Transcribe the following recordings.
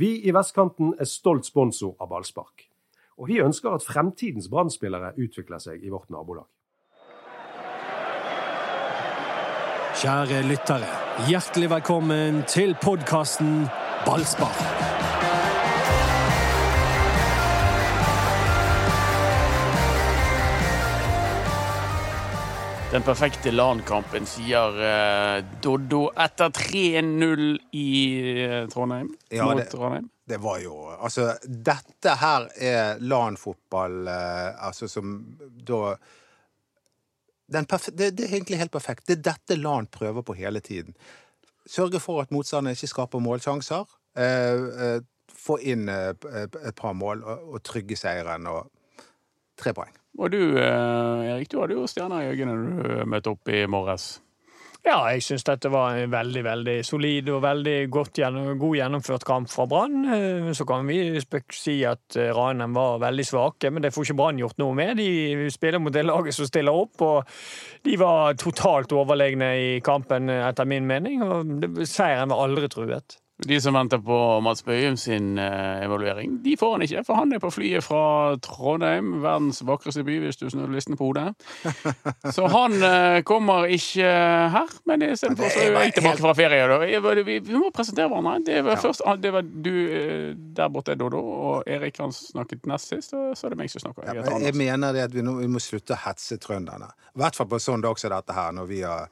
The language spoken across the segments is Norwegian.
Vi i Vestkanten er stolt sponsor av ballspark. Og vi ønsker at fremtidens brann utvikler seg i vårt nabolag. Kjære lyttere, hjertelig velkommen til podkasten Ballspar. Den perfekte LAN-kampen, sier uh, Doddo etter 3-0 i uh, Trondheim. Ja, mot det, Trondheim. det var jo Altså, dette her er LAN-fotball uh, altså som da den det, det er egentlig helt perfekt. Det er dette LAN prøver på hele tiden. Sørge for at motstanderen ikke skaper målsjanser. eh, eh, få inn eh, et par mål og, og trygge seieren og tre poeng. Og du, uh, Erik, du hadde jo stjerner i øynene da du møtte opp i morges. Ja, jeg syns dette var en veldig veldig solid og veldig gjennom, god gjennomført kamp fra Brann. Eh, Så kan vi si at eh, Ranheim var veldig svake, men det får ikke Brann gjort noe med. De spiller mot det laget som stiller opp, og de var totalt overlegne i kampen, eh, etter min mening. og Seieren var aldri truet. De som venter på Mats Bøyum sin eh, evaluering, de får han ikke, for han er på flyet fra Trondheim, verdens vakreste by, hvis du snur listen på hodet. Så han eh, kommer ikke her, men istedenfor så er jeg tilbake fra ferie. Vi, må presentere hverandre. Det var, først, ah, det var du eh, der borte, Dodo, og Erik han snakket nest sist, og så er det meg som snakker. Jeg mener det at vi må slutte å hetse trønderne. I hvert fall på en sånn dag som dette her, når vi har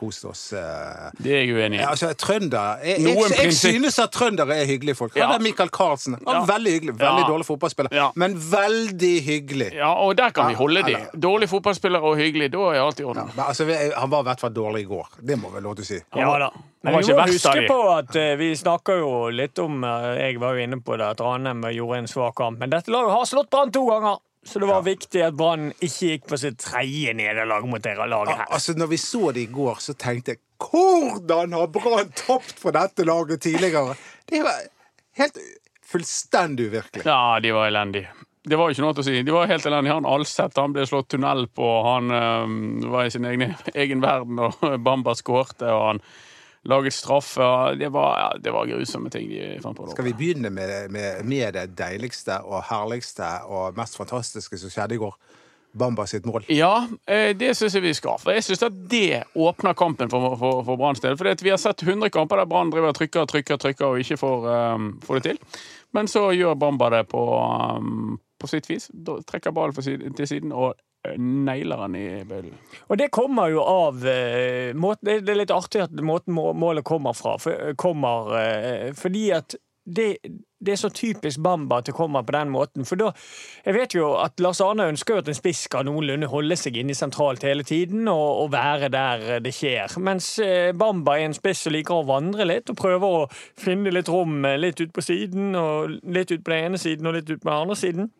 kost oss. eh. Det er jeg uenig i. Altså, trønder jeg, jeg, jeg, synes at trøndere er hyggelige folk. Ja. Han er Michael Carlsen. Han er Ja. Veldig hyggelig. Veldig Ja. dårlig fotballspiller, Ja. men veldig hyggelig. Ja, og der kan vi holde de. Dårlig fotballspiller og hyggelig, da er alt i orden. Men, altså, han var i hvert fall dårlig i går. Det må vel lov til å si. Ja da. Men vi må huske på at eh, vi snakker jo litt om eh, Jeg var jo inne på det, at Ranheim gjorde en svak kamp. Men dette laget har slått Brann to ganger! Så det var viktig at Brann ikke gikk på sitt tredje nederlag mot dere laget Al her. altså, når vi så det i går, så tenkte jeg Hvordan har Brann tapt for dette laget tidligere? Det var helt fullstendig uvirkelig. Ja, de var elendige. Det var jo ikke noe å si. De var helt elendige. Han Alseth han ble slått tunnel på. Han øh, var i sin egen, egen verden, og Bamba skårte, og han laget straffer. Det var, ja, det var grusomme ting de fant på. da. Skal vi begynne med, med, med det deiligste og herligste og mest fantastiske som skjedde i går? Bamba sitt mål. Ja, eh, det syns jeg vi skal. For jeg syns at det åpner kampen for, for, for Branns del. For vi har sett 100 kamper der Brann driver og trykker og trykker, trykker og ikke får, um, får det til. Men så gjør Bamba det på, um, på sitt vis. Da trekker ballen til siden og nailer han i bøylen. Og det kommer jo av eh, måten, det- er litt artig at måten målet kommer fra. For, kommer, eh, fordi at det, det er så typisk Bamba at det kommer på den måten. For da Jeg vet jo at Lars Arne ønsker jo at en spiss skal noenlunde holde seg inne sentralt hele tiden og, og være der det skjer. Mens eh, Bamba er en spiss som liker å vandre litt og prøver å finne litt rom eh, litt ut på siden, og litt ut på den ene siden og litt ut på den andre siden.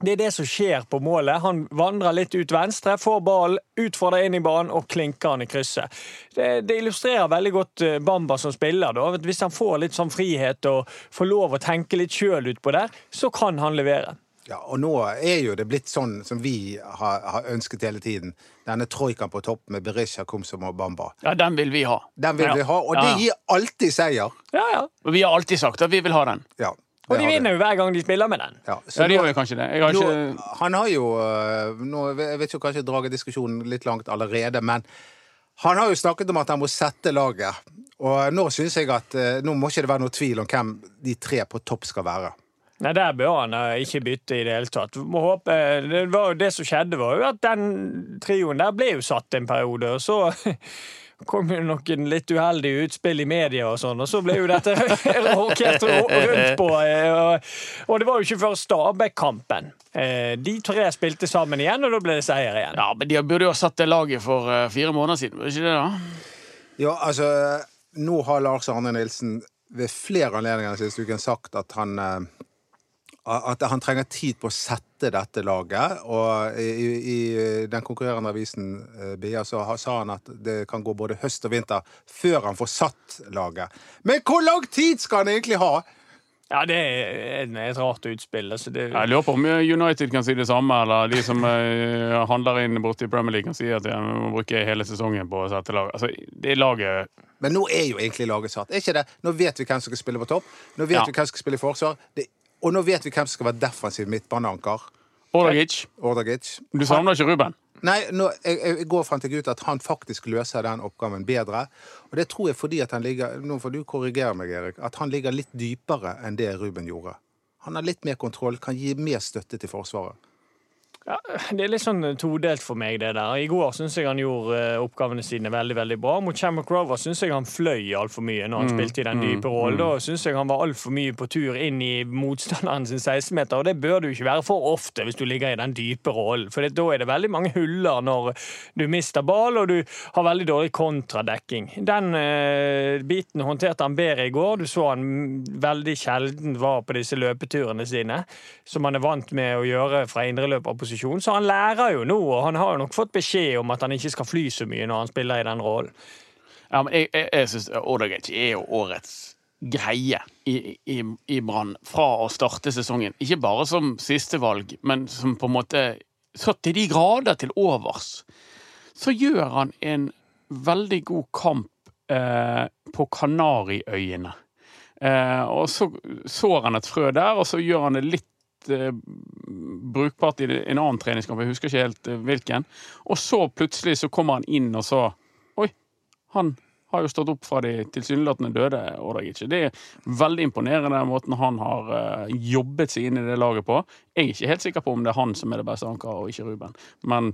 Det er det som skjer på målet. Han vandrer litt ut venstre, får ballen, utfordrer inn i banen og klinker han i krysset. Det, det illustrerer veldig godt eh, Bamba som spiller. Da. Hvis han får litt sånn frihet og får lov å tenke litt sjøl utpå der, så kan han levere. Ja, og nå er jo det blitt sånn som vi har, har ønsket hele tiden. Denne troikaen på topp med Berisha, Komsom og Bamba. Ja, den vil vi ha. Den vil Ja. vi ha, og Ja, det gir alltid seier. Ja, ja. Og vi har alltid sagt at vi vil ha den. Ja, Og de vinner jo hver gang de spiller med den. Ja, så Ja, de gjør jo kanskje det. Jeg har nå, ikke han har jo øh, nå, Jeg vet jo kanskje drar diskusjonen litt langt allerede, men han har jo snakket om at han må sette laget. Og nå syns jeg at øh, nå må ikke det være noe tvil om hvem de tre på topp skal være. Nei, Der bør han eh, ikke bytte i det hele tatt. Må håpe, det, var, det som skjedde, var jo at den trioen der ble jo satt en periode, og så kom jo noen litt uheldige utspill i media og sånn, og så ble jo dette rokert rundt på. eh, Og, det var jo ikke før Stabæk-kampen. Eh, De tre spilte sammen igjen, og da ble det seier igjen. Ja, men de burde jo ha satt det laget for eh, fire måneder siden, var det ikke det? da? Ja, altså Nå har Lars Arne Nilsen ved flere anledninger den siste uken sagt at han at han trenger tid på å sette dette laget. Og i, i den konkurrerende avisen BIA så sa han at det kan gå både høst og vinter før han får satt laget. Men hvor lang tid skal han egentlig ha? Ja, det er et rart utspill. Altså det, Jeg lurer på om United kan si det samme, eller de som eh, handler inn borte i Premier League kan si at de vi må bruke hele sesongen på å sette lag. Altså, det laget Men nå er jo egentlig laget satt. Er ikke det? Nå vet vi hvem som skal spille på topp. Nå vet Ja. vi hvem som skal spille i forsvar. Det, og nå vet vi hvem som skal være defensiv midtbaneanker. Ordagic, Ordagic. du savner ikke Ruben? Nei, nå, jeg, jeg går frem til ut at han faktisk løser den oppgaven bedre. Og det tror jeg fordi at han ligger Nå får du korrigere meg, Erik. At han ligger litt dypere enn det Ruben gjorde. Han har litt mer kontroll, kan gi mer støtte til Forsvaret. Ja, det er litt sånn todelt for meg, det der. I går syns jeg han gjorde eh, oppgavene sine veldig veldig bra. Mot Shamrock Rover syns jeg han fløy altfor mye når han spilte i den dype rollen. Da syns jeg han var altfor mye på tur inn i motstanderen sin 16-meter, og det bør du ikke være for ofte hvis du ligger i den dype rollen. For da er det veldig mange huller når du mister ball, og du har veldig dårlig kontradekking. Den eh, biten håndterte han bedre i går. Du så han veldig sjelden var på disse løpeturene sine, som han er vant med å gjøre fra indreløperposisjon. Så han lærer jo nå, og han har jo nok fått beskjed om at han ikke skal fly så mye når han spiller i den rollen. Ja, men jeg, jeg, jeg syns Ordagic er jo årets greie i, i, i Brann fra å starte sesongen. Ikke bare som sistevalg, men som på en måte Så til de grader til overs. Så gjør han en veldig god kamp eh, på Kanariøyene. Eh, og så sår han et frø der, og så gjør han det litt brukbart i en annen treningskamp, jeg husker ikke helt eh, hvilken. Og så plutselig så kommer han inn, og så Oi, han har jo stått opp fra de tilsynelatende døde. Ordagic. Det er veldig imponerende den måten han har eh, jobbet seg inn i det laget på. Jeg er ikke helt sikker på om det er han som er det beste ankeret, og ikke Ruben. Men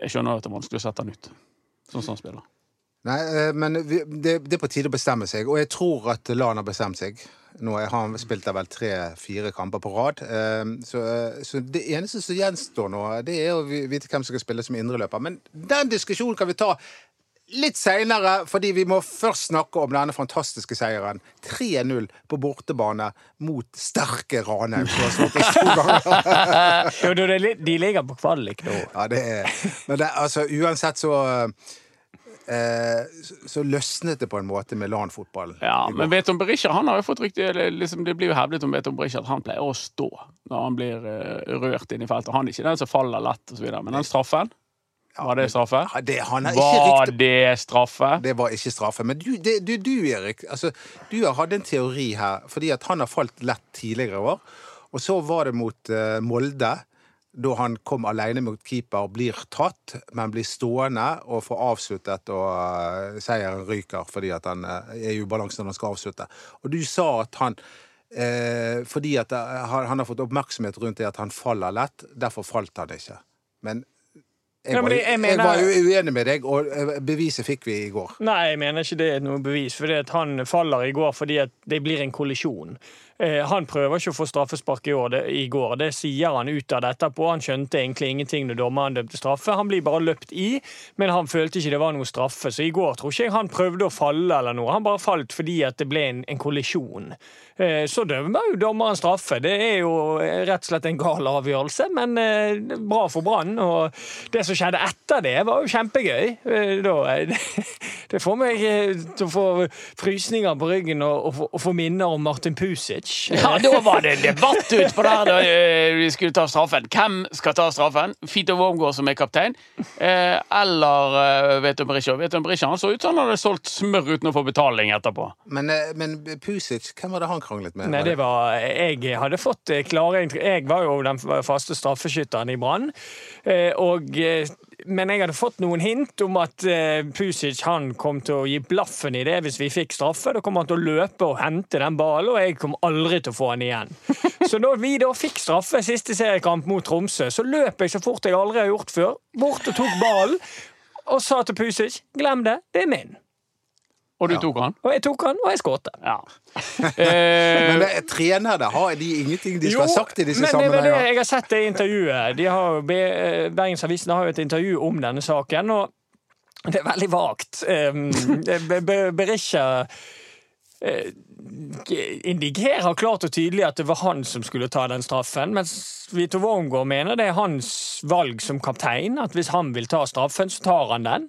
jeg skjønner at det er vanskelig å sette han ut, sånn som han spiller. Nei, eh, men vi- det, det er på tide å bestemme seg, og jeg tror at Lan har bestemt seg. Nå har han spilt der vel tre-fire kamper på rad. eh, Så, eh, så det eneste som gjenstår nå, det er å vite hvem som skal spille som indreløper. Men den diskusjonen kan vi ta litt seinere, fordi vi må først snakke om denne fantastiske seieren. 3-0 på bortebane mot sterke Ranheim. Jo, de ligger på kvalik nå. Ja, det er Men det, altså, uansett så så- Så løsnet det på en måte med LAN-fotballen. Ja, men Veton Berisha han har jo fått rykte liksom, Det blir jo hevdet om Veton Berisha at han pleier å stå når han blir eh, rørt inn i feltet. Han er ikke den som faller lett, osv. Men den straffen, var det straffe? Ja, det, Var det straffe? Det var ikke straffe. Men du, det, du, du Erik, altså, du har hatt en teori her, fordi at han har falt lett tidligere i år. Og så var det mot uh, Molde, da han kom alene mot keeper, blir tatt, men blir stående og får avsluttet, og eh, seieren ryker fordi han eh, er i ubalanse når han skal avslutte. Og du sa at han eh, fordi at eh, han, har fått oppmerksomhet rundt det at han faller lett, derfor falt han ikke. Men jeg, var, jeg- mener... jeg var uenig med deg, og beviset fikk vi i går. Nei, jeg mener ikke det er noe bevis. For han faller i går fordi det blir en kollisjon. Eh, han prøver ikke å få straffespark i, år, det, i går. Det sier han ut av det etterpå. Han skjønte egentlig ingenting når dommeren dømte straffe. Han blir bare løpt i, men han følte ikke det var noe straffe. Så i går tror ikke jeg han prøvde å falle eller noe. Han bare falt fordi at det ble en, en kollisjon. Eh, så dømmer jo dommeren straffe. Det er jo rett og slett en gal avgjørelse, men eh, bra for Brann. Og det som skjedde etter det, var jo kjempegøy. Da, det får meg til å få frysninger på ryggen og, og, og få minner om Martin Pusic. Ja, da var det debatt utpå der da eh, vi skulle ta straffen. Hvem skal ta straffen? Fito Wormgård som er kaptein, eh, eller du Veton Berisha? Veton Berisha han så ut som han hadde solgt smør uten å få betaling etterpå. Men, eh, men Pusic, hvem var det han kranglet med? Nei, det var Jeg hadde fått eh, klare Jeg var jo den faste straffeskytteren i Brann. Eh, og eh, men jeg hadde fått noen hint om at eh, Pusic han kom til å gi blaffen i det hvis vi fikk straffe. Da kom han til å løpe og hente den ballen, og jeg kom aldri til å få han igjen. Så når vi da fikk straffe siste seriekamp mot Tromsø, så løp jeg så fort jeg aldri har gjort før, bort og tok ballen og sa til Pusic glem det, det er min. Og du tok han? Og jeg tok han, og jeg skåret. Ja. Eh, Men det, trenere, har de ingenting de skal ha sagt i disse sammenhengene? jeg har sett det intervjuet. De har, eh, Bergens Avisen har jo et intervju om denne saken, og det er veldig vagt. Um, Be- Be- Berisha eh, indikerer klart og tydelig at det var han som skulle ta den straffen, mens Vito Wormgård mener det er hans valg som kaptein, at hvis han vil ta straffen, så tar han den.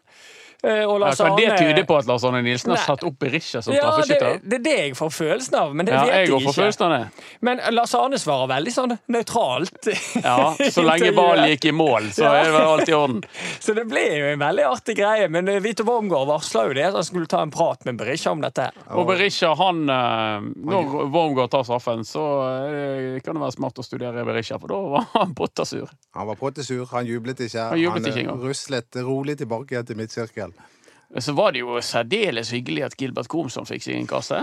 Eh, Og Ja, Lars kan det tyde på at Lars Arne Nilsen har Nei. satt opp Berisha som Ja, det, straffeskytter? det er det jeg får følelsen av, men det Ja, vet jeg jeg ikke. av det. Men Lars Arne svarer veldig sånn nøytralt. Ja, Så lenge ballen gikk i mål, så er det alt i orden. Så det ble jo en veldig artig greie. Men eh, Vito Wormgård varsla jo det at han skulle ta en prat med Berisha om dette. Og Berisha, han eh, Når Wormgård tar straffen, så kan det være smart å studere Berisha, for da var han pottesur. Han var pottesur, han jublet ikke. Han jublet ikke engang. ruslet rolig tilbake til midtsirkel. Så var det jo særdeles hyggelig at Gilbert Komsom fikk sin kasse.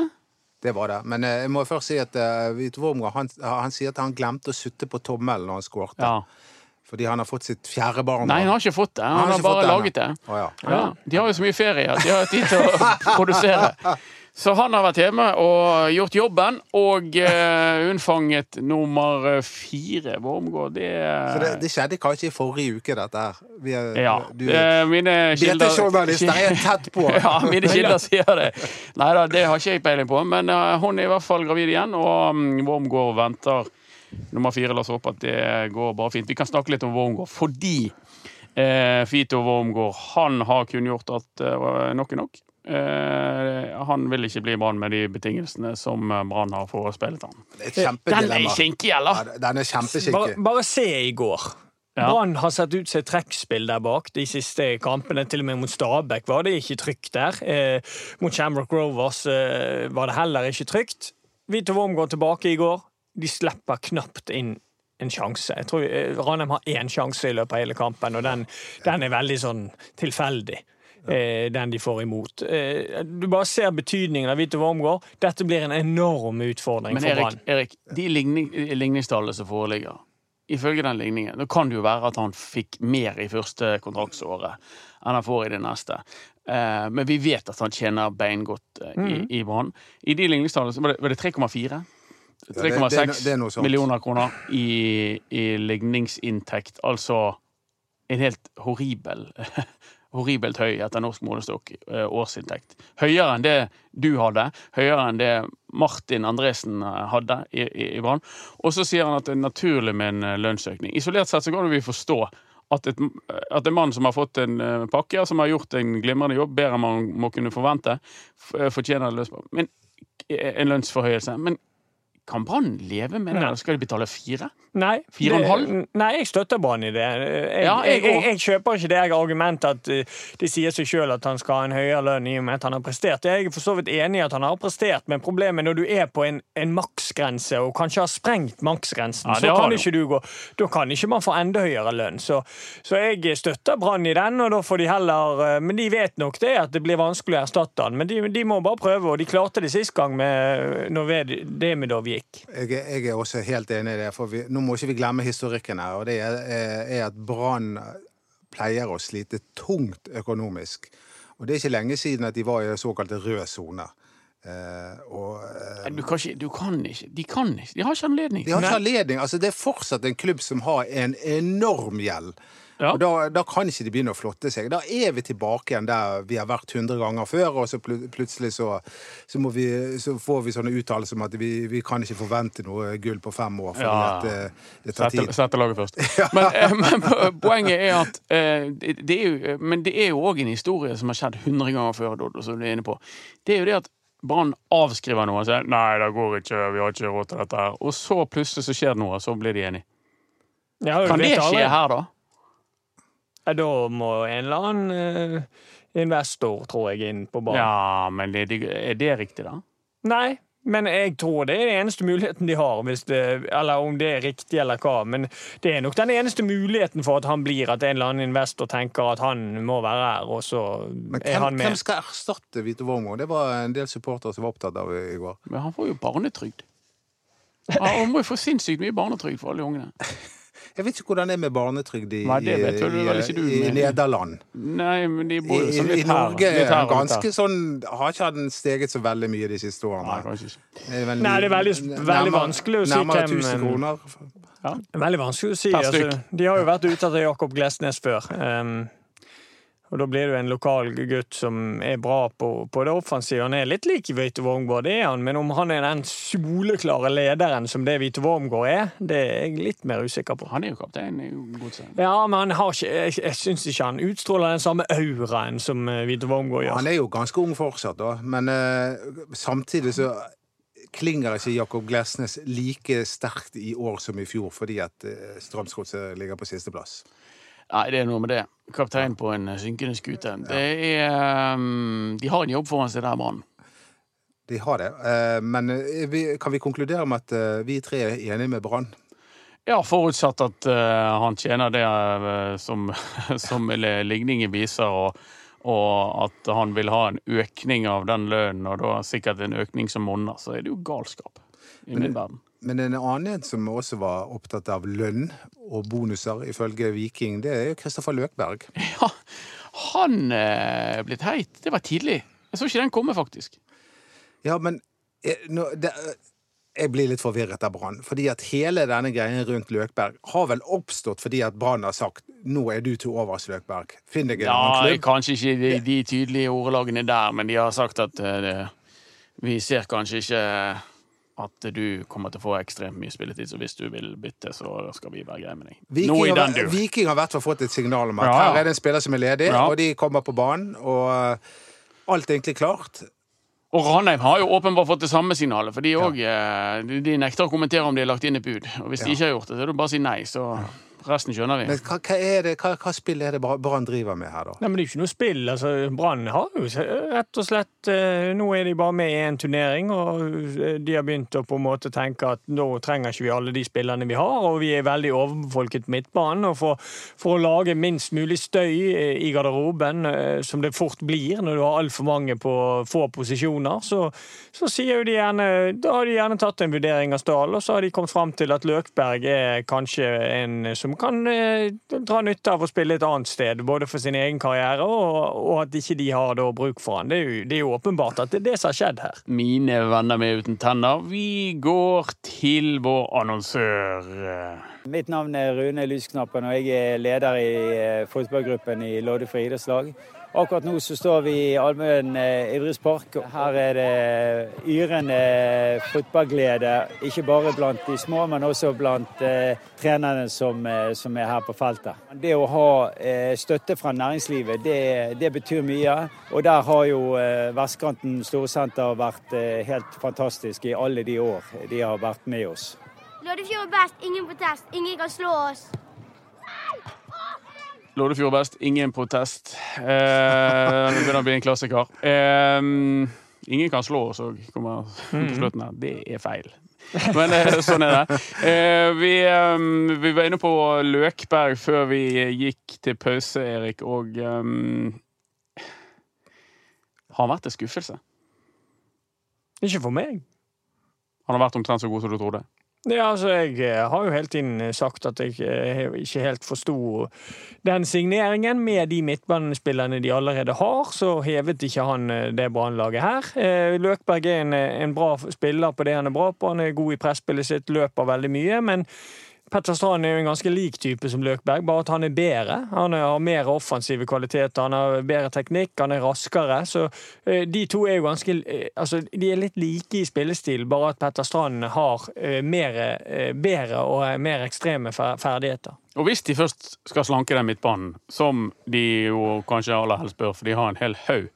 Det var det. Men eh, jeg må først si at Wormgård han, han sier at han glemte å sutte på tommelen når han skårte. Ja. Fordi han har fått sitt fjerde barn. Nei, han har ikke fått det. Han, har har bare laget det. Oh, ja. Ja, de har jo så mye ferie at de har tid til å produsere. Så han har vært hjemme og gjort jobben, og uh, unnfanget nummer fire. Wormgård, det, Så det, det skjedde kanskje i forrige uke, dette her. Vi er, Ja. du, uh, mine BT-journalister er tett på. ja, mine kilder sier det. Nei da, det har ikke jeg peiling på, men uh, hun er i hvert fall gravid igjen, og um, Wormgård venter nummer fire. La oss håpe at det går bare fint. Vi kan snakke litt om Wormgård fordi Fito Wormgård han har kunngjort at nok er nok. Eh, han vil ikke bli Brann med de betingelsene som eh, Brann har forespeilet ham. Det et Den er kinkig, eller? Ja, den er Bare, bare se i går. Ja. Brann har sett ut seg trekkspill der bak de siste kampene. Til og med mot Stabæk var det ikke trygt der. Eh, mot Shamrock Rovers eh, var det heller ikke trygt. Vito Wormgård tilbake i går. De slipper knapt inn en sjanse. Jeg tror eh, Ranheim har én sjanse i løpet av hele kampen, og den, den er veldig sånn tilfeldig. Eh, Den de får imot. Eh, Du bare ser betydningen av Vito Wormgård. Dette blir en enorm utfordring Men for Erik, Brann. Erik de ligning, ligningstallene som foreligger Ifølge den ligningen Nå kan det jo være at han fikk mer i første kontraktsåret enn han får i det neste. Eh, men vi vet at han tjener beingodt eh, i, i Brann. I de ligningstallene var det, det 3,4? det- det er no- 3,6 det er noe sånt. millioner kroner i, i ligningsinntekt. Altså en helt horribel horribelt høy etter norsk målestokk eh, årsinntekt. Høyere enn det du hadde, høyere enn det Martin Andresen eh, hadde i, i, i Brann. Og så sier han at det er naturlig med en eh, lønnsøkning. Isolert sett så kan vi forstå at, et, at en mann som har fått en pakke, som har gjort en glimrende jobb, bedre enn man må kunne forvente, fortjener en lønnsforhøyelse. Men kan Brann leve med det? Nei. Skal de betale fire? Nei, Fire det- halv? Nei, jeg støtter Brann i det. Jeg, Ja, jeg jeg, jeg, kjøper ikke det argumentet at uh, de sier seg sjøl at han skal ha en høyere lønn i og med at han har prestert. Jeg er for så vidt enig i at han har prestert, men problemet når du er på en, en maksgrense og kanskje har sprengt maksgrensen, Ja, så kan ikke du gå Da kan ikke man få enda høyere lønn. Så, så jeg støtter Brann i den, og da får de heller uh, Men de vet nok det at det blir vanskelig å erstatte han. Men de, de må bare prøve, og de klarte det sist gang med når Ved- Demidov. Jeg, jeg er også helt enig i det, for vi, nå må ikke vi glemme historikken her. Og det er, er- er at Brann pleier å slite tungt økonomisk. Og det er ikke lenge siden at de var i såkalte røde soner. Eh, og eh, Du kan ikke, du kan ikke. De kan ikke. De har ikke anledning. de har ikke anledning. Altså, det er fortsatt en klubb som har en enorm gjeld. Ja. Og da, da kan ikke de begynne å flotte seg. Da er vi tilbake igjen der vi har vært 100 ganger før, og så pl plutselig så, så, må vi, så får vi sånne uttalelser om at vi, vi kan ikke forvente noe gull på fem år, fordi Ja. at eh, det tar Sette, tid. sette laget først. Men, eh, men poenget er at eh, det, det er jo, Men det er jo òg en historie som har skjedd 100 ganger før, Dodo, som du er inne på. Det er jo det at Brann avskriver noe og sier nei, det går ikke, vi har ikke råd til dette. her. Og så plutselig så skjer det noe, så blir de enige. Ja, Kan det skje her, da? Ja, da må en eller annen eh, investor, tror jeg, inn på banen. Ja, men er det, er det riktig, da? Nei, men jeg tror det er den eneste muligheten de har, hvis det, eller om det er riktig eller hva. Men det er nok den eneste muligheten for at han blir at en eller annen investor tenker at han må være her, og så Men er han med. hvem skal erstatte Vito Wormo? Det var en del supportere som var opptatt av i går. Men han får jo barnetrygd. Han må jo få sinnssykt mye barnetrygd for alle ungene. Jeg vet ikke hvordan det er med barnetrygd i, Nei, det vet vel i, vel ikke du, i, i Nederland. Nei, men de bor jo i, litt I her. Norge litt er her ganske sånn Har ikke den steget så veldig mye de siste årene? Nei. Det er veldig, Nei, det er veldig- veldig vanskelig å si Nærmere hvem, 1000 kroner. Ja. Veldig vanskelig å si. Altså, de har jo vært ute etter Jakob Glesnes før. Um, Og Da blir det jo en lokal gutt som er bra på, på det offensive. Han er litt lik Vito Wormgård, det er han, men om han er den soleklare lederen som det Vito Wormgård er, det er jeg litt mer usikker på. Han er jo kaptein i godset. Ja, men han har ikke, jeg, jeg syns ikke han utstråler den samme auraen som eh, Vito Wormgård gjør. Han er jo ganske ung fortsatt, da, men uh, samtidig så klinger ikke Jakob Glesnes like sterkt i år som i fjor fordi at uh, Strømsgodset ligger på sisteplass. Nei, det er noe med det. Kaptein på en synkende skute. Det er um, De har en jobb foran seg der, Brann. De har det. Eh, men eh, kan vi konkludere med at eh, vi tre er enige med Brann? Ja, forutsatt at uh, han tjener det uh, som, som ligningen viser, og, og at han vil ha en økning av den lønnen, og da sikkert en økning som monner, så er det jo galskap i min verden. Men en annen som også var opptatt av lønn og bonuser, ifølge Viking, det er Kristoffer Løkberg. Ja, han eh, blitt heit. Det var tidlig. Jeg så ikke den komme, faktisk. Ja, men jeg, nå, det, jeg blir litt forvirret av Brann. Fordi at hele denne greien rundt Løkberg har vel oppstått fordi at Brann har sagt 'nå er du til overs, Løkberg'. Finn deg en Ja, annen klubb. kanskje ikke de, de tydelige ordelagene der, men de har sagt at eh, det, vi ser kanskje ikke at du kommer til å få ekstremt mye spilletid, så hvis du vil bytte, så skal vi være greie med deg. Viking har. Viking har i hvert fall fått et signal om at Ja, her er det en spiller som er ledig, Ja. og de kommer på banen. Og eh, alt er egentlig klart. Og Ranheim har jo åpenbart fått det samme signalet, for de, også, eh, de, nekter å kommentere om de har lagt inn et bud. Og hvis de ikke har gjort det, så er det bare å si nei, så resten skjønner vi. Men hva, hva, er det, hva, hva spill er det Brann driver med her, da? Nei, men Det er jo ikke noe spill. altså Brann har jo rett og slett eh, Nå er de bare med i en turnering, og eh, de har begynt å på en måte tenke at nå trenger ikke vi alle de spillerne vi har, og vi er veldig overbefolket på midtbanen. og for, for å lage minst mulig støy eh, i garderoben, som det fort blir når du har altfor mange på få posisjoner, så, så sier jo de gjerne Da har de gjerne tatt en vurdering av Stahl, og så har de kommet fram til at Løkberg er kanskje en som kan eh, dra nytte av å spille et annet sted, både for sin egen karriere og, og at ikke de har da bruk for han. Det er, jo, det er jo åpenbart at det er det som har skjedd her. Mine venner med uten tenner, vi går til vår annonsør. Mitt navn er Rune Lysknappen, og jeg er leder i eh, fotballgruppen i Loddefri idrettslag. Akkurat nå så står vi i Almøen eh, idrettspark. Her er det yrende fotballglede, ikke bare blant de små, men også blant eh, trenerne som, eh, som er her på feltet. Det å ha eh, støtte fra næringslivet, det, det betyr mye. Og der har jo eh, Vestkanten Storsenter vært helt fantastisk i alle de år de har vært med oss. Loddefjord er best, ingen protest, ingen kan slå oss. Loddefjord best, ingen protest. Eh, Nå begynner det å bli en klassiker. Eh, ingen kan slå oss, og kommer på slutten her. Det er feil. Men eh, sånn er det. Eh, vi, um, vi var inne på Løkberg før vi gikk til pause, Erik, og um, Har han vært en skuffelse? Ikke for meg. Han har vært omtrent så god som du trodde? Ja, altså, Jeg eh, har jo hele tiden sagt at jeg eh, ikke helt forsto den signeringen. Med de midtbanespillerne de allerede har, så hevet ikke han eh, det Brannlaget her. Eh, Løkberg er en, en bra spiller på det han er bra på. Han er god i presspillet sitt, løper veldig mye. men Petter Strand er jo en ganske lik type som Løkberg, bare at han er bedre. Han har mer offensive kvaliteter, han har bedre teknikk, han er raskere. Så eh, de to er jo ganske eh, Altså, de er litt like i spillestil, bare at Petter Strand har eh, mer, bedre og mer ekstreme ferdigheter. Og hvis de først skal slanke den midtbanen, som de jo kanskje aller helst bør, for de har en hel haug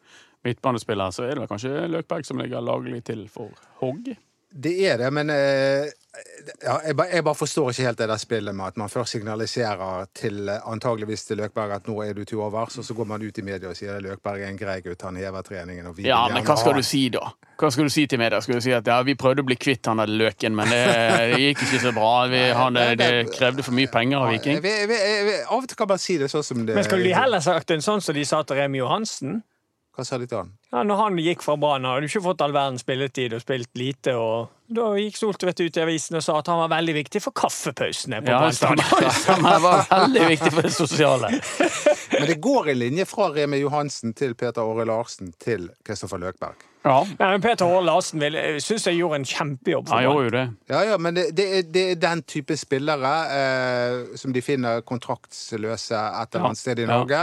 midtbanespillere, så er det vel kanskje Løkberg som ligger laglig til for hogg? Det er det, men eh, ja, jeg, ba, jeg bare forstår ikke helt det der spillet med at man først signaliserer til eh, antageligvis til Løkberg at nå er du til overs, og så går man ut i media og sier at Løkberg er en grei gutt, han hever treningen og vi Ja, men hva skal ha du si da? Hva skal du si til media? Skal du si at ja, vi prøvde å bli kvitt han der løken, men det, det gikk ikke så bra. Vi, han, det krevde for mye penger av Viking. Av og til kan man si det sånn som det Men skulle de heller sagt en sånn som de sa til Remi Johansen? Hva sa de til han? Ja, når han gikk fra Brann, hadde du ikke fått all verdens spilletid og spilt lite. og Da gikk Soltvedt ut i avisen og sa at han var veldig viktig for kaffepausene på Ja, Brann. Det var veldig viktig for det sosiale. Men det går en linje fra Remi Johansen til Peter Åre Larsen til Kristoffer Løkberg. Ja, men Peter Aare Larsen syns jeg gjorde en kjempejobb. for han Brann. jo det. Ja, ja, men det, det, er, det er den type spillere eh, som de finner kontraktsløse et eller annet sted i Ja. Norge.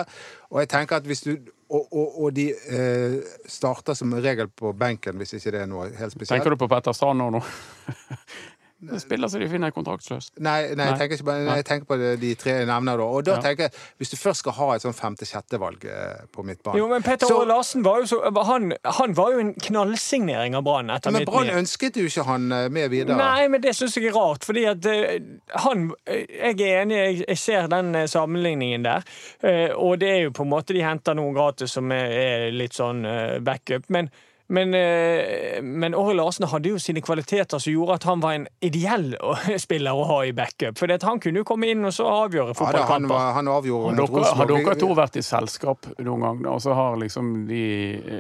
Og jeg tenker at hvis du Og, og, og de eh, starter som regel på benken, hvis ikke det er noe helt spesielt. Tenker du på Petter Strand nå? nå? Det spiller så de finner kontraktsløs. Nei, nei, jeg tenker ikke på, nei, jeg tenker på de, de tre jeg nevner da. Og da Ja. tenker jeg, hvis du først skal ha et sånn femte-sjette-valg eh, på midtbanen Jo, men Petter så- Larsen var jo, så, han, han var jo en knallsignering av Brann. etter Men Brann ønsket jo ikke han eh, med videre. Nei, men det syns jeg er rart. Fordi at eh, han eh, Jeg er enig, jeg, jeg ser den eh, sammenligningen der. Eh, og det er jo på en måte de henter noen gratis som er, er litt sånn eh, backup. Men, men, eh, men Åre Larsen hadde jo sine kvaliteter som gjorde at han var en ideell spiller å ha i backup. For han kunne jo komme inn og så avgjøre Ja, han, var, han dere, har dere to vært i selskap noen gang, og så har liksom de,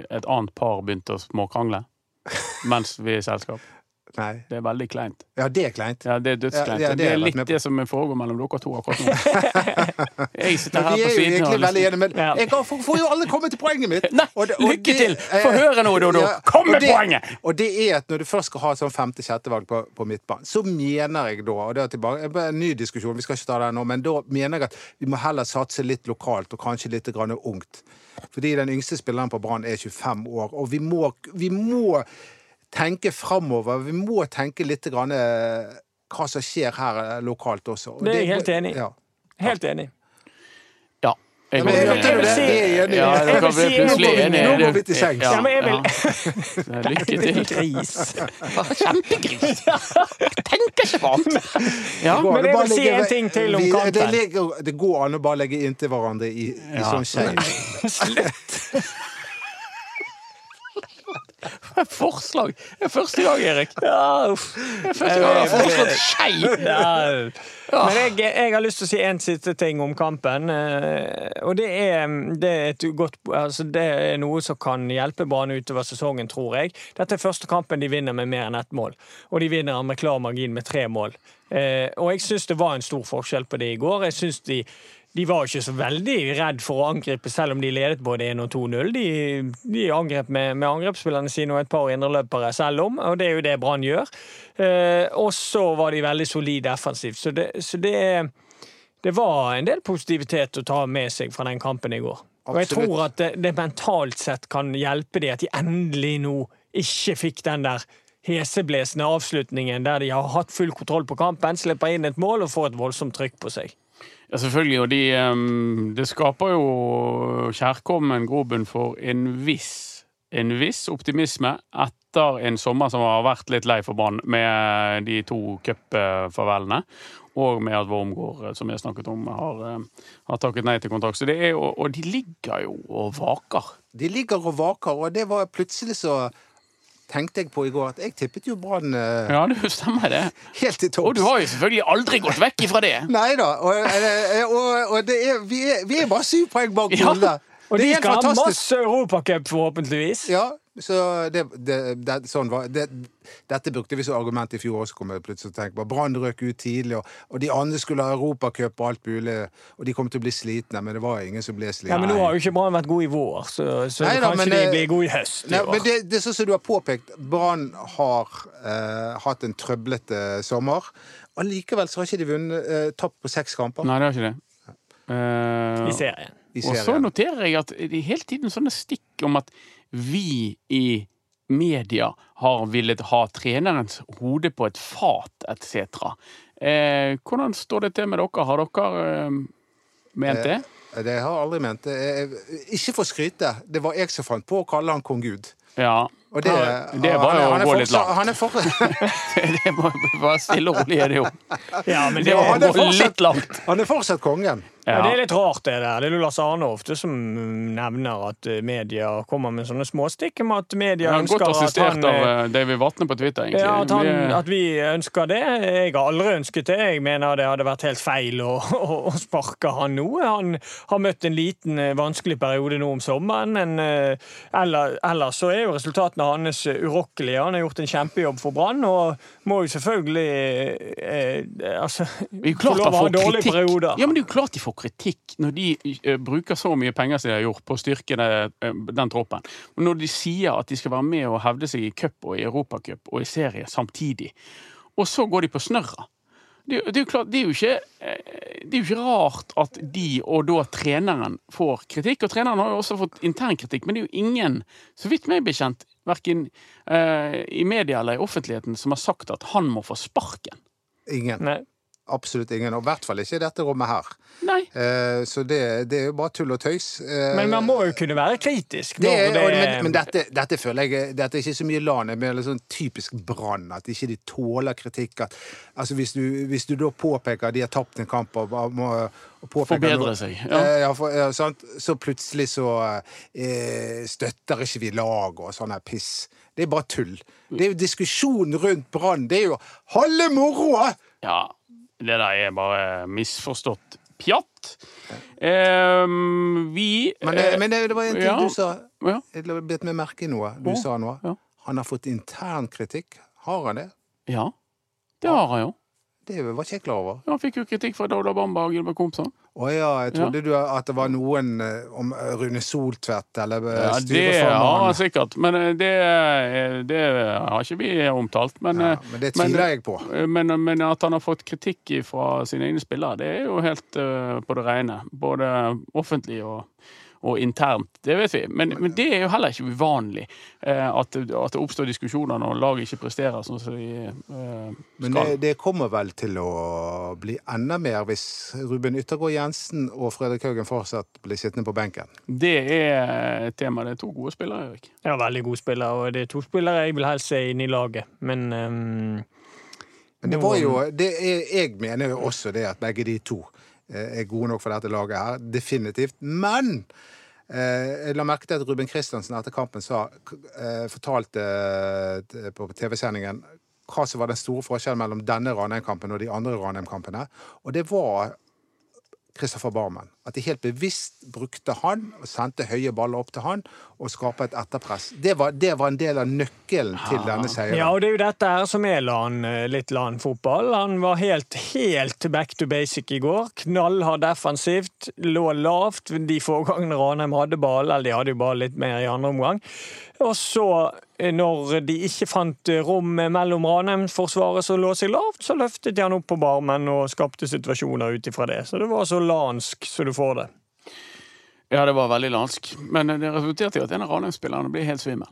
et annet par begynt å småkrangle mens vi er i selskap? Nei. Det er veldig kleint. Ja, det er kleint. Ja, det er dødskleint. Ja, ja, det det, er litt det som foregår mellom dere to akkurat nå. Jeg sitter her vi på er jo siden egentlig veldig enige, men jeg får får jo aldri komme til poenget mitt. Nei, Og det- og lykke til! Få høre nå, Dodo! Kom med poenget! Og det er at når du først skal ha sånn femte-sjette-valg på, på midtbanen, så mener jeg da og det er tilbake, en ny diskusjon, vi skal ikke ta den nå, men da mener jeg at vi må heller satse litt lokalt og kanskje litt grann ungt. Fordi den yngste spilleren på Brann er 25 år, og vi må, vi må tenke framover. Vi må tenke litt grann, eh, hva som skjer her eh, lokalt også. Og Det er jeg helt enig i. Ja. Helt enig. Ja. Jeg jeg, jeg det? Jeg vil si- plutselig nå går vi- enige. nå går vi til sengs. Ja, men jeg vil ja. Lykke til. Gris. Kjempegris! Tenker ikke på. Ja. Det Men jeg vil si en ting til om kampen. Det, går an å bare legge inntil hverandre i, i sånn sånn skei. Forslag! Det er første gang, Erik. Ja, uff. Det er første gang jeg har foreslått skei! Ja. Men jeg, jeg har lyst til å si en siste ting om kampen. eh, Og det er, det er, godt, altså det er noe som kan hjelpe Brann utover sesongen, tror jeg. Dette er første kampen de vinner med mer enn ett mål. Og de vinner med klar margin med tre mål. Eh, Og jeg syns det var en stor forskjell på det i går. Jeg synes de de var ikke så veldig redd for å angripe, selv om de ledet både 1 og 2-0. De, de angrep med, med angrepsspillerne sine og et par indreløpere selv om, og det er jo det Brann gjør. Eh, og så var de veldig solide defensivt. Så, det, så det, det var en del positivitet å ta med seg fra den kampen i går. Og jeg tror at det, det mentalt sett kan hjelpe de at de endelig nå ikke fikk den der heseblesende avslutningen der de har hatt full kontroll på kampen, slipper inn et mål og får et voldsomt trykk på seg. Ja, selvfølgelig. Og de, um, det skaper jo kjærkommen grobunn for en viss, en viss optimisme etter en sommer som har vært litt lei for Brann, med de to cupfarvelene. Og med at Wormgård, som vi har snakket om, har, eh, har takket nei til kontrakt. Og de ligger jo og vaker. De ligger og vaker, og det var plutselig så tenkte jeg på i går at jeg tippet jo Brann eh, Ja, det stemmer, det. helt til topps. Og du har jo selvfølgelig aldri gått vekk ifra det. Nei da. Og, eh, og, og det er, vi, er, vi er bare syv poeng bak Ja, Molde. Og Det de helt skal ha fantastisk. masse Europacup, forhåpentligvis. Ja, så det, det, det, sånn var det, Dette brukte vi som argument i fjor også, kom jeg plutselig til å tenke på. Brann røk ut tidlig, og, og de andre skulle ha europacup og alt mulig. Og de kom til å bli slitne, men det var ingen som ble slitne. Ja, men nå har jo ikke Brann vært god i vår, så, så Nei da, kanskje men, de eh, blir gode i høst. i Nei, men det, det er sånn som du har påpekt. Brann har eh, hatt en trøblete sommer. Allikevel så har ikke de vunnet eh, tapt på seks kamper Nei, det har ikke det. Uh, I serien. Og så noterer jeg at det er hele tiden sånne stikk om at vi i media har villet ha trenerens hode på et fat, etc. Eh, hvordan står det til med dere? Har dere eh, ment det? Det har jeg aldri ment. Eh, Ikke for å skryte. Det var jeg som fant på å kalle han kong Gud. Ja. Og det, det var jo å gå litt langt. Han er for, det må bare stille og rolig er det jo. Ja, men Det det, var han å gå litt langt. han er fortsatt kongen. Ja, Ja. det er litt rart, det der. Det er Lars Arne ofte som nevner at eh, media kommer med sånne småstikk om at media ønsker godt at han av eh, eh, David Vatne på Twitter, egentlig. ja, at, han, Vi- at vi ønsker det. Jeg har aldri ønsket det. Jeg mener det hadde vært helt feil å, å, å sparke han nå. Han har møtt en liten vanskelig periode nå om sommeren, men ellers, eller, ellers så er jo resultatene hans urokkelige. Han har gjort en kjempejobb for Brann, og må jo selvfølgelig eh, altså, Det er jo klart han ha får kritikk. perioder. Ja, men det er jo klart de får kritikk når de eh, bruker så mye penger som de har gjort på å styrke det, eh, den troppen. Og når de sier at de skal være med og hevde seg i cup og i europacup og i serie samtidig, og så går de på snørra. Det, det, er jo klart, det, er jo ikke, eh, det er jo ikke rart at de og da treneren får kritikk. Og treneren har jo også fått intern kritikk, men det er jo ingen, så vidt meg bekjent, verken eh, i media eller i offentligheten, som har sagt at han må få sparken. Ingen. Nei. Absolutt ingen. Og i hvert fall ikke i dette rommet her. Nei. Eh, så det, det er jo bare tull og tøys. Eh, Men man må jo kunne være kritisk. det er, det, men, men dette, dette føler jeg Dette er ikke så mye LAN. Det er mer litt sånn typisk Brann. At ikke de tåler kritikk. At, altså hvis, du, hvis du da påpeker at de har tapt en kamp og, må Forbedre noe- seg, ja. Eh, ja, for, ja, sant? Så plutselig så eh, støtter ikke vi lag og sånn her piss. Det er bare tull. Det er jo diskusjon rundt Brann. Det er jo halve moroa! Ja, det der er bare misforstått pjatt. Ehm, vi Men, det- men det, det var en ting ja. du sa. Ja. Jeg bet meg merke i noe du Å, sa noe. ja. Han har fått intern kritikk. Har han det? ja, det har han jo. Det var ikke jeg klar over. Han fikk jo kritikk fra Dauda Bamba og Gilbert Komsa. Å ja, jeg trodde du at det var noen eh, om Rune Soltvedt eller eh, Ja, det har han sikkert, men eh, det, eh, det har ikke vi omtalt. Men, Ja, eh, men det tviler jeg på. Men, men at han har fått kritikk fra sine egne spillere, det er jo helt uh, på det rene. Både offentlig og, og internt, det vet vi. Men, men det er jo heller ikke uvanlig eh, at, det- at det oppstår diskusjoner når laget ikke presterer sånn som de eh, Men det, det kommer vel til å bli enda mer hvis Ruben Yttergård Jensen og Fredrik Haugen fortsatt blir sittende på benken. Det er et tema. Det er to gode spillere, Erik. Ja, veldig gode spillere. og det er to spillere jeg vil helst se inn i laget. Men um Men det var jo det er, Jeg mener jo også det at begge de to eh, er gode nok for dette laget her. Definitivt. Men eh, jeg la merke til at Ruben Kristiansen etter kampen sa, eh, fortalte eh, på TV-sendingen hva som var den store forskjellen mellom denne Ranheim-kampen og de andre Ranheim-kampene. Og det var Kristoffer Barmen. At de helt bevisst brukte han og sendte høye baller opp til han og skapte et etterpress. Det var, det var en del av nøkkelen til denne seieren. Ja, og det er jo dette her som er LAN, eh, litt LAN-fotball. Han var helt, helt back to basic i går. Knallhard defensivt, lå lavt de få gangene Ranheim hadde ball, eller de hadde jo ball litt mer i andre omgang. Og så, eh, når de ikke fant eh, rom mellom Ranheim-forsvaret som lå seg lavt, så løftet de han opp på barmen og skapte situasjoner ut ifra det. Så det var så lansk så du får det. Ja, det var veldig lansk. Men det resulterte i at en av Ranheim-spillerne ble helt svimmel.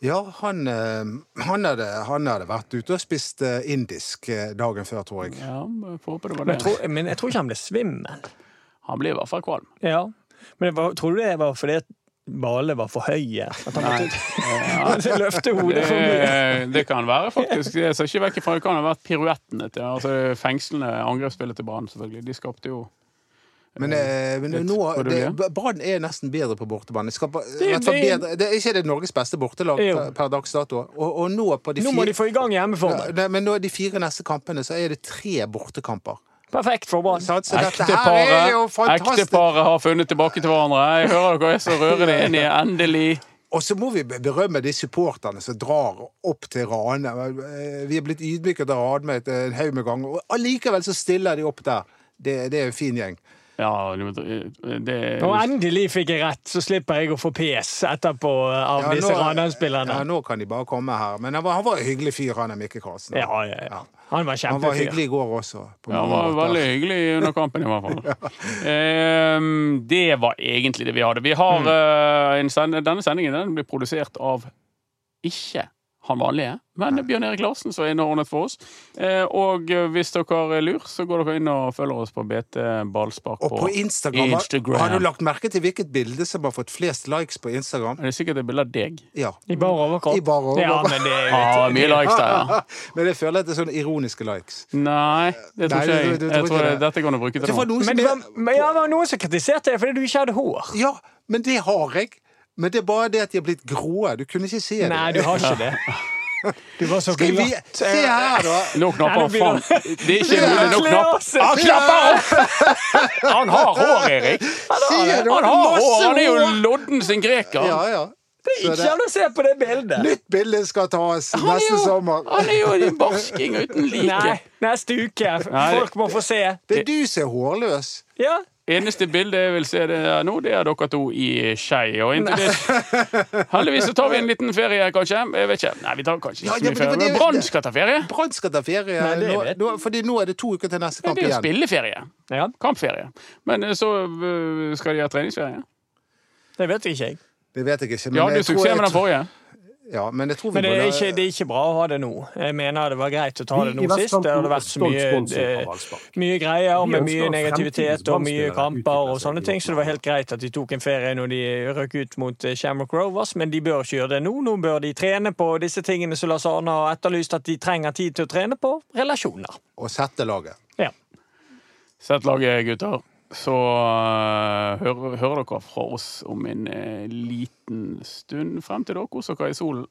Ja, han, eh, han, hadde, han hadde vært ute og spist eh, indisk eh, dagen før, tror jeg. Ja, jeg får håpe det var Men jeg, tror, men jeg tror ikke han ble svimmel. Han ble i hvert fall kvalm. Ja. Men det var, tror du det var fordi ballene var for høye? At han måtte løfte hodet for mye? Det, det kan være, faktisk. Jeg ser ikke vekk fra det kan ha vært piruettene til altså det fengslende angrepsspillet til Brann, selvfølgelig. De skapte jo Men, eh, men nå, det det. Brann er nesten bedre på bortebane. Det- det- bedre. Det er ikke det Norges beste bortelag Jo. per, per dags dato. Og, og nå på de Nå må de få i gang ja, hjemmeformen. Ja, men nå er de fire neste kampene så er det tre bortekamper. Perfekt for barn. Ekteparet har funnet tilbake til hverandre. Jeg hører dere er så rørende enige. Endelig. Og så må vi berømme de supporterne som drar opp til Rane. Eh, Vi er blitt ydmyket av Radme en haug med ganger, og allikevel så stiller de opp der. Det, det er en fin gjeng. Ja, det Og endelig fikk jeg rett, så slipper jeg å få pes etterpå av Ja, disse Ranheim-spillerne. Ja, nå kan de bare komme her. Men han var, han var en hyggelig fyr, han er Mikke Karlsen. Ja, ja, ja. Han var Han var hyggelig i går også. På Ja, han var måter. veldig hyggelig under kampen, i hvert fall. Ehm, det var egentlig det vi hadde. Vi har eh, en send Denne sendingen den blir produsert av ikke han vanlige, men Bjørn Erik Larsen, som er inne og ordnet for oss. Eh, og eh, hvis dere er lur, så går dere inn og følger oss på BT Ballspark Og på Instagram, Instagram. Har du lagt merke til hvilket bilde som har fått flest likes på Instagram? Det Er sikkert et bilde av deg? Ja. I bar overkropp. Ja, men det er ah, mye likes der, ja. Men jeg føler at det er sånne ironiske likes. Nei, det tror ikke du- jeg. du Jeg tror det? Dette kan du bruke til noe. men det var, men ja, det var noen som kritiserte deg fordi du ikke hadde hår. Ja, men det har jeg. Men det er bare det at de har blitt grå. Du kunne ikke se det. Nei, du har ikke det. Du var så Skal vi, glatt. se her, da! Nå knapper han fram. det- er ikke mulig. Nå knapper. Han knapper opp! Han har hår, Erik. Han har, Han har hår! Han er jo lodden sin greker. Ja, ja. Det er Ikke an å se på det bildet! Nytt bilde skal tas neste jo- sommer. Han er jo en barsking uten like. Nei, neste uke. Folk må få se. Det er du som er hårløs. Ja. Eneste bildet jeg vil se det er nå, det er dere to i skei. Og inntil det Heldigvis så tar vi en liten ferie, kanskje. Jeg vet ikke. Nei, vi tar kanskje ikke så mye men ferie. Men Brann skal ta ferie. Brann skal ta ferie. Nei, nå, nå, fordi nå er det to uker til neste Ja, igjen. det er jo spilleferie. ja. Kampferie. Men eh, så eh, skal de ha treningsferie. Det vet ikke jeg. Det vet jeg ikke. Ja, du tror- suksess med den jeg- forrige. Ja, men jeg tror Men det er, ikke, det er ikke bra å ha det nå. Jeg mener det var greit å ta det nå sist. Det hadde vært så mye, eh, mye greier med mye negativitet og mye kamper og sånne ting, så det var helt greit at de tok en ferie når de røk ut mot eh, Shamrock Rovers, men de bør ikke gjøre det nå. Nå bør de trene på disse tingene som Lars Arne har etterlyst at de trenger tid til å trene på. Relasjoner. Og sette laget. Ja. Sett laget, gutter. Så uh, hører, hører dere fra oss om en uh, liten stund. Frem til dere koser dere i solen.